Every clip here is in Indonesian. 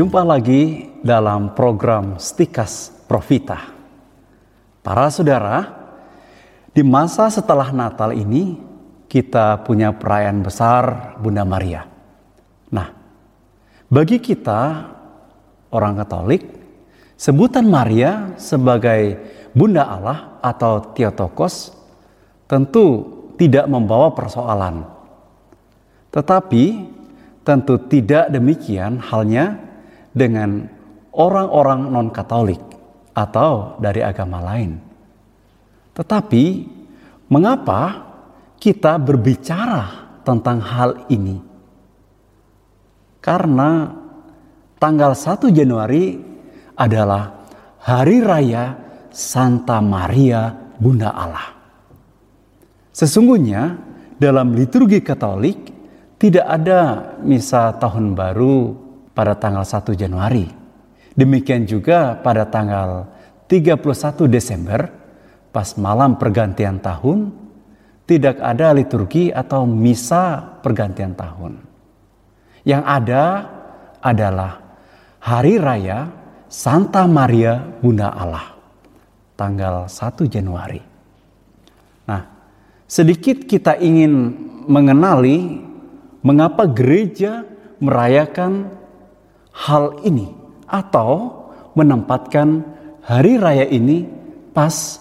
Jumpa lagi dalam program Stikas Profita. Para saudara, di masa setelah Natal ini kita punya perayaan besar Bunda Maria. Nah, bagi kita orang Katolik, sebutan Maria sebagai Bunda Allah atau Theotokos tentu tidak membawa persoalan. Tetapi tentu tidak demikian halnya dengan orang-orang non-Katolik atau dari agama lain. Tetapi, mengapa kita berbicara tentang hal ini? Karena tanggal 1 Januari adalah hari raya Santa Maria Bunda Allah. Sesungguhnya dalam liturgi Katolik tidak ada misa tahun baru pada tanggal 1 Januari. Demikian juga pada tanggal 31 Desember pas malam pergantian tahun tidak ada liturgi atau misa pergantian tahun. Yang ada adalah hari raya Santa Maria Bunda Allah tanggal 1 Januari. Nah, sedikit kita ingin mengenali mengapa gereja merayakan hal ini atau menempatkan hari raya ini pas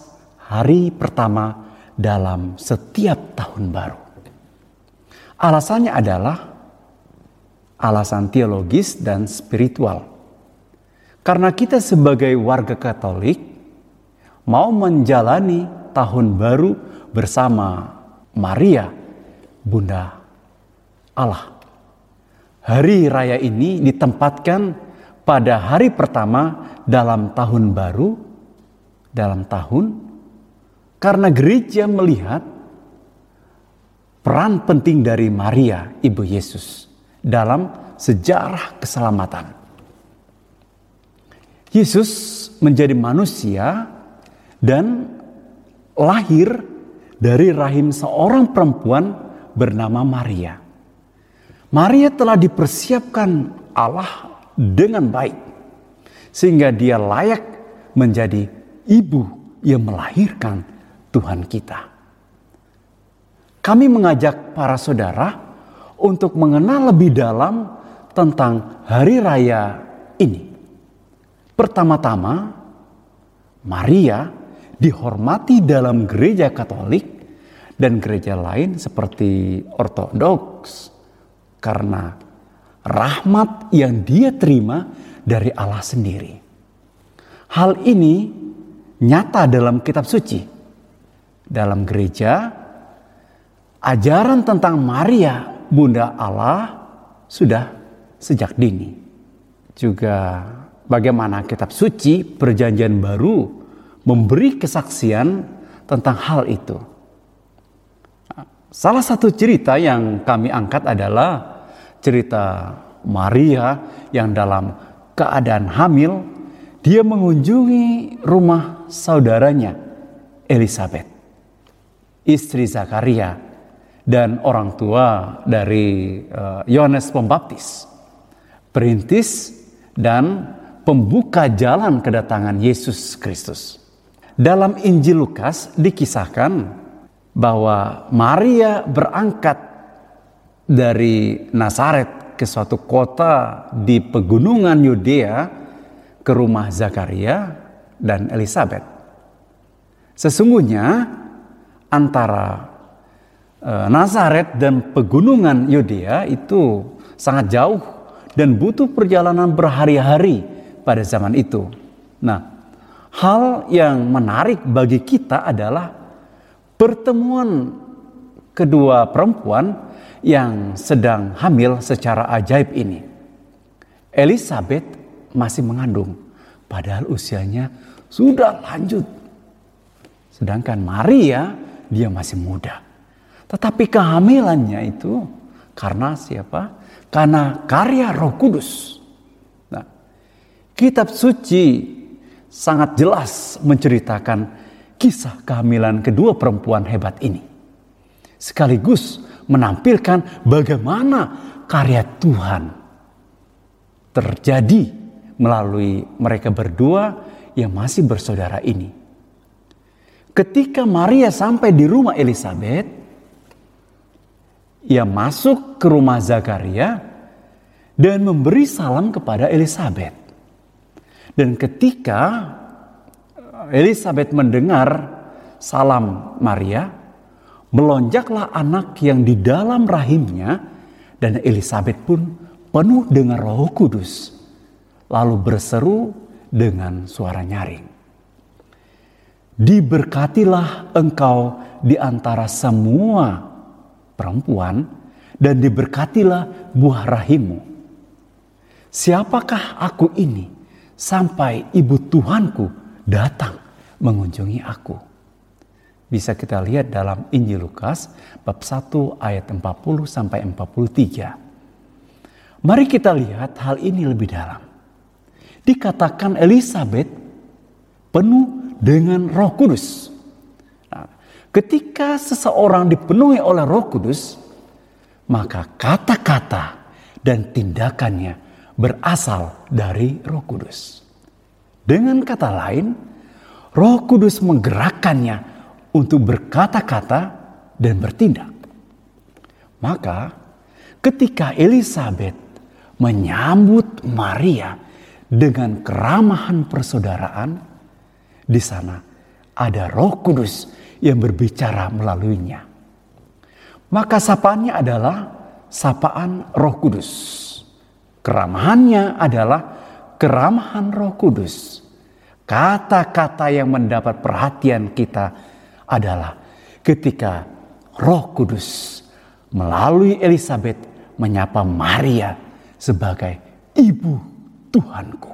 hari pertama dalam setiap tahun baru. Alasannya adalah alasan teologis dan spiritual. Karena kita sebagai warga Katolik mau menjalani tahun baru bersama Maria, Bunda Allah. Hari raya ini ditempatkan pada hari pertama dalam tahun baru, dalam tahun, karena gereja melihat peran penting dari Maria, Ibu Yesus, dalam sejarah keselamatan. Yesus menjadi manusia dan lahir dari rahim seorang perempuan bernama Maria. Maria telah dipersiapkan Allah dengan baik, sehingga dia layak menjadi ibu yang melahirkan Tuhan kita. Kami mengajak para saudara untuk mengenal lebih dalam tentang hari raya ini. Pertama-tama, Maria dihormati dalam gereja Katolik dan gereja lain seperti Ortodoks, karena rahmat yang dia terima dari Allah sendiri. Hal ini nyata dalam kitab suci. Dalam gereja, ajaran tentang Maria, Bunda Allah, sudah sejak dini. Juga bagaimana kitab suci perjanjian baru memberi kesaksian tentang hal itu. Salah satu cerita yang kami angkat adalah cerita Maria yang dalam keadaan hamil, dia mengunjungi rumah saudaranya Elizabeth, istri Zakaria dan orang tua dari eh, Yohanes uh, Pembaptis, perintis dan pembuka jalan kedatangan Yesus Kristus. Dalam Injil Lukas dikisahkan bahwa Maria berangkat dari Nazaret ke suatu kota di pegunungan Yudea ke rumah Zakaria dan Elizabeth. Sesungguhnya antara e, Nazaret dan pegunungan Yudea itu sangat jauh dan butuh perjalanan berhari-hari pada zaman itu. Nah, hal yang menarik bagi kita adalah pertemuan kedua perempuan yang sedang hamil secara ajaib ini. Elizabeth masih mengandung, padahal usianya sudah lanjut. Sedangkan Maria, dia masih muda. Tetapi kehamilannya itu karena siapa? Karena karya Roh Kudus. Nah, kitab suci sangat jelas menceritakan kisah kehamilan kedua perempuan hebat ini. Sekaligus menampilkan bagaimana karya Tuhan terjadi melalui mereka berdua yang masih bersaudara ini. Ketika Maria sampai di rumah Elizabeth, ia masuk ke rumah Zakaria dan memberi salam kepada Elizabeth. Dan ketika Elizabeth mendengar salam Maria, melonjaklah anak yang di dalam rahimnya dan Elizabeth pun penuh dengan roh kudus. Lalu berseru dengan suara nyaring. Diberkatilah engkau di antara semua perempuan dan diberkatilah buah rahimmu. Siapakah aku ini sampai ibu Tuhanku datang mengunjungi aku? bisa kita lihat dalam Injil Lukas bab 1 ayat 40 sampai 43. Mari kita lihat hal ini lebih dalam. Dikatakan Elizabeth penuh dengan Roh Kudus. Nah, ketika seseorang dipenuhi oleh Roh Kudus, maka kata-kata dan tindakannya berasal dari Roh Kudus. Dengan kata lain, Roh Kudus menggerakkannya untuk berkata-kata dan bertindak. Maka ketika Elizabeth menyambut Maria dengan keramahan persaudaraan, di sana ada Roh Kudus yang berbicara melaluinya. Maka sapaannya adalah sapaan Roh Kudus. Keramahannya adalah keramahan Roh Kudus. Kata-kata yang mendapat perhatian kita adalah ketika Roh Kudus melalui Elizabeth menyapa Maria sebagai ibu Tuhanku.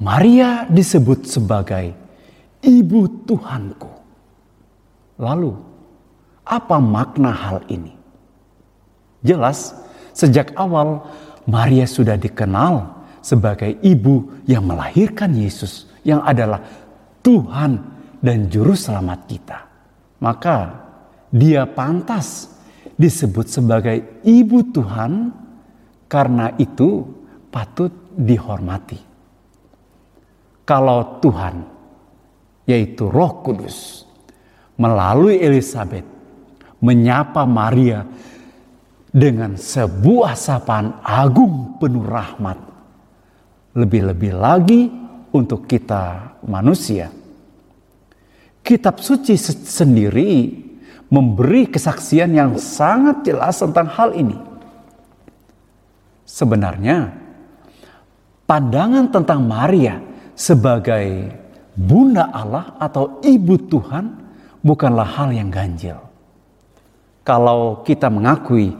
Maria disebut sebagai ibu Tuhanku. Lalu, apa makna hal ini? Jelas, sejak awal Maria sudah dikenal sebagai ibu yang melahirkan Yesus, yang adalah Tuhan dan juru selamat kita. Maka dia pantas disebut sebagai ibu Tuhan karena itu patut dihormati. Kalau Tuhan yaitu Roh Kudus melalui Elizabeth menyapa Maria dengan sebuah sapaan agung penuh rahmat. Lebih-lebih lagi untuk kita manusia kitab suci sendiri memberi kesaksian yang sangat jelas tentang hal ini. Sebenarnya, pandangan tentang Maria sebagai bunda Allah atau ibu Tuhan bukanlah hal yang ganjil. Kalau kita mengakui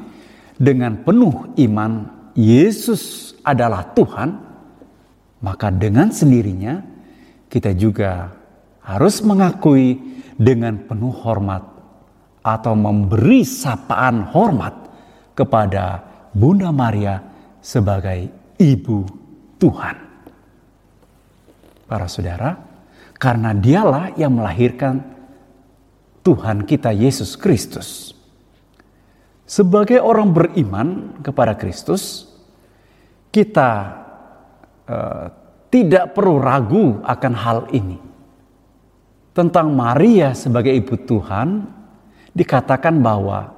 dengan penuh iman Yesus adalah Tuhan, maka dengan sendirinya kita juga harus mengakui dengan penuh hormat atau memberi sapaan hormat kepada Bunda Maria sebagai ibu Tuhan. Para saudara, karena dialah yang melahirkan Tuhan kita Yesus Kristus. Sebagai orang beriman kepada Kristus, kita uh, tidak perlu ragu akan hal ini tentang Maria sebagai ibu Tuhan dikatakan bahwa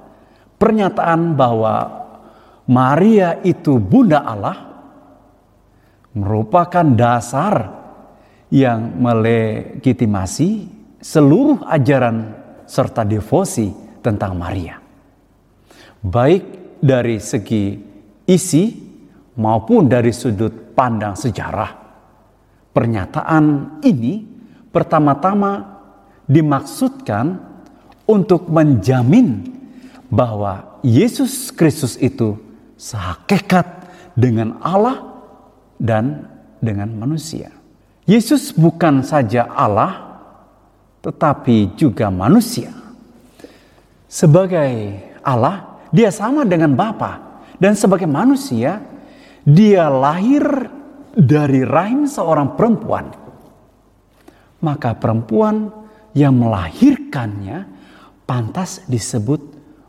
pernyataan bahwa Maria itu bunda Allah merupakan dasar yang melegitimasi seluruh ajaran serta devosi tentang Maria. Baik dari segi isi maupun dari sudut pandang sejarah. Pernyataan ini pertama-tama dimaksudkan untuk menjamin bahwa Yesus Kristus itu sehakikat dengan Allah dan dengan manusia. Yesus bukan saja Allah, tetapi juga manusia. Sebagai Allah, dia sama dengan Bapa, dan sebagai manusia, dia lahir dari rahim seorang perempuan maka perempuan yang melahirkannya pantas disebut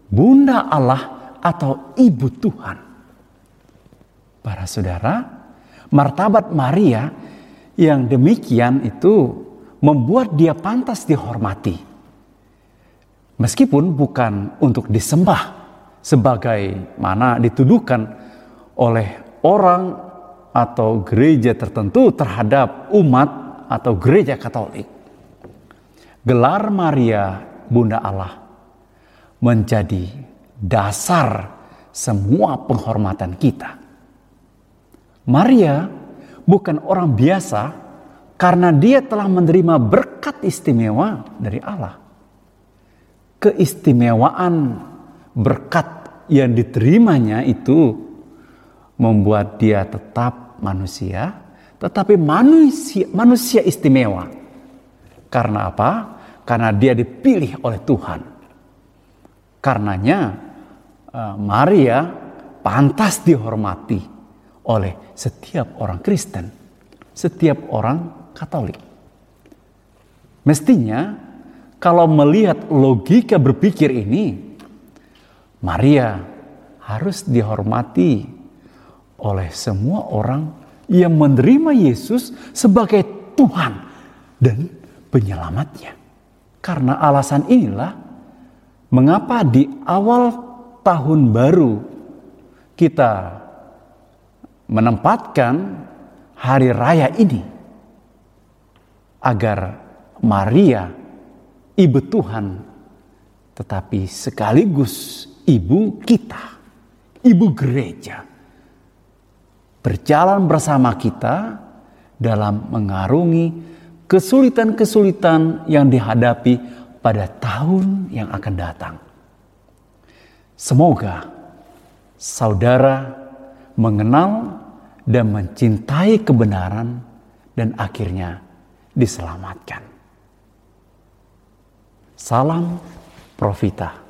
Bunda Allah atau Ibu Tuhan. Para saudara, martabat Maria yang demikian itu membuat dia pantas dihormati. Meskipun bukan untuk disembah sebagai mana dituduhkan oleh orang atau gereja tertentu terhadap umat atau gereja Katolik. Gelar Maria Bunda Allah menjadi dasar semua penghormatan kita. Maria bukan orang biasa karena dia telah menerima berkat istimewa dari Allah. Keistimewaan berkat yang diterimanya itu membuat dia tetap manusia, tetapi manusia, manusia istimewa. Karena apa? Karena dia dipilih oleh Tuhan Karenanya eh, Maria pantas dihormati oleh setiap orang Kristen, setiap orang Katolik. Mestinya kalau melihat logika berpikir ini, Maria harus dihormati oleh semua orang yang menerima Yesus sebagai Tuhan dan penyelamatnya. Karena alasan inilah Mengapa di awal tahun baru kita menempatkan hari raya ini agar Maria, ibu Tuhan, tetapi sekaligus ibu kita, ibu gereja, berjalan bersama kita dalam mengarungi kesulitan-kesulitan yang dihadapi pada tahun yang akan datang. Semoga saudara mengenal dan mencintai kebenaran dan akhirnya diselamatkan. Salam Profita.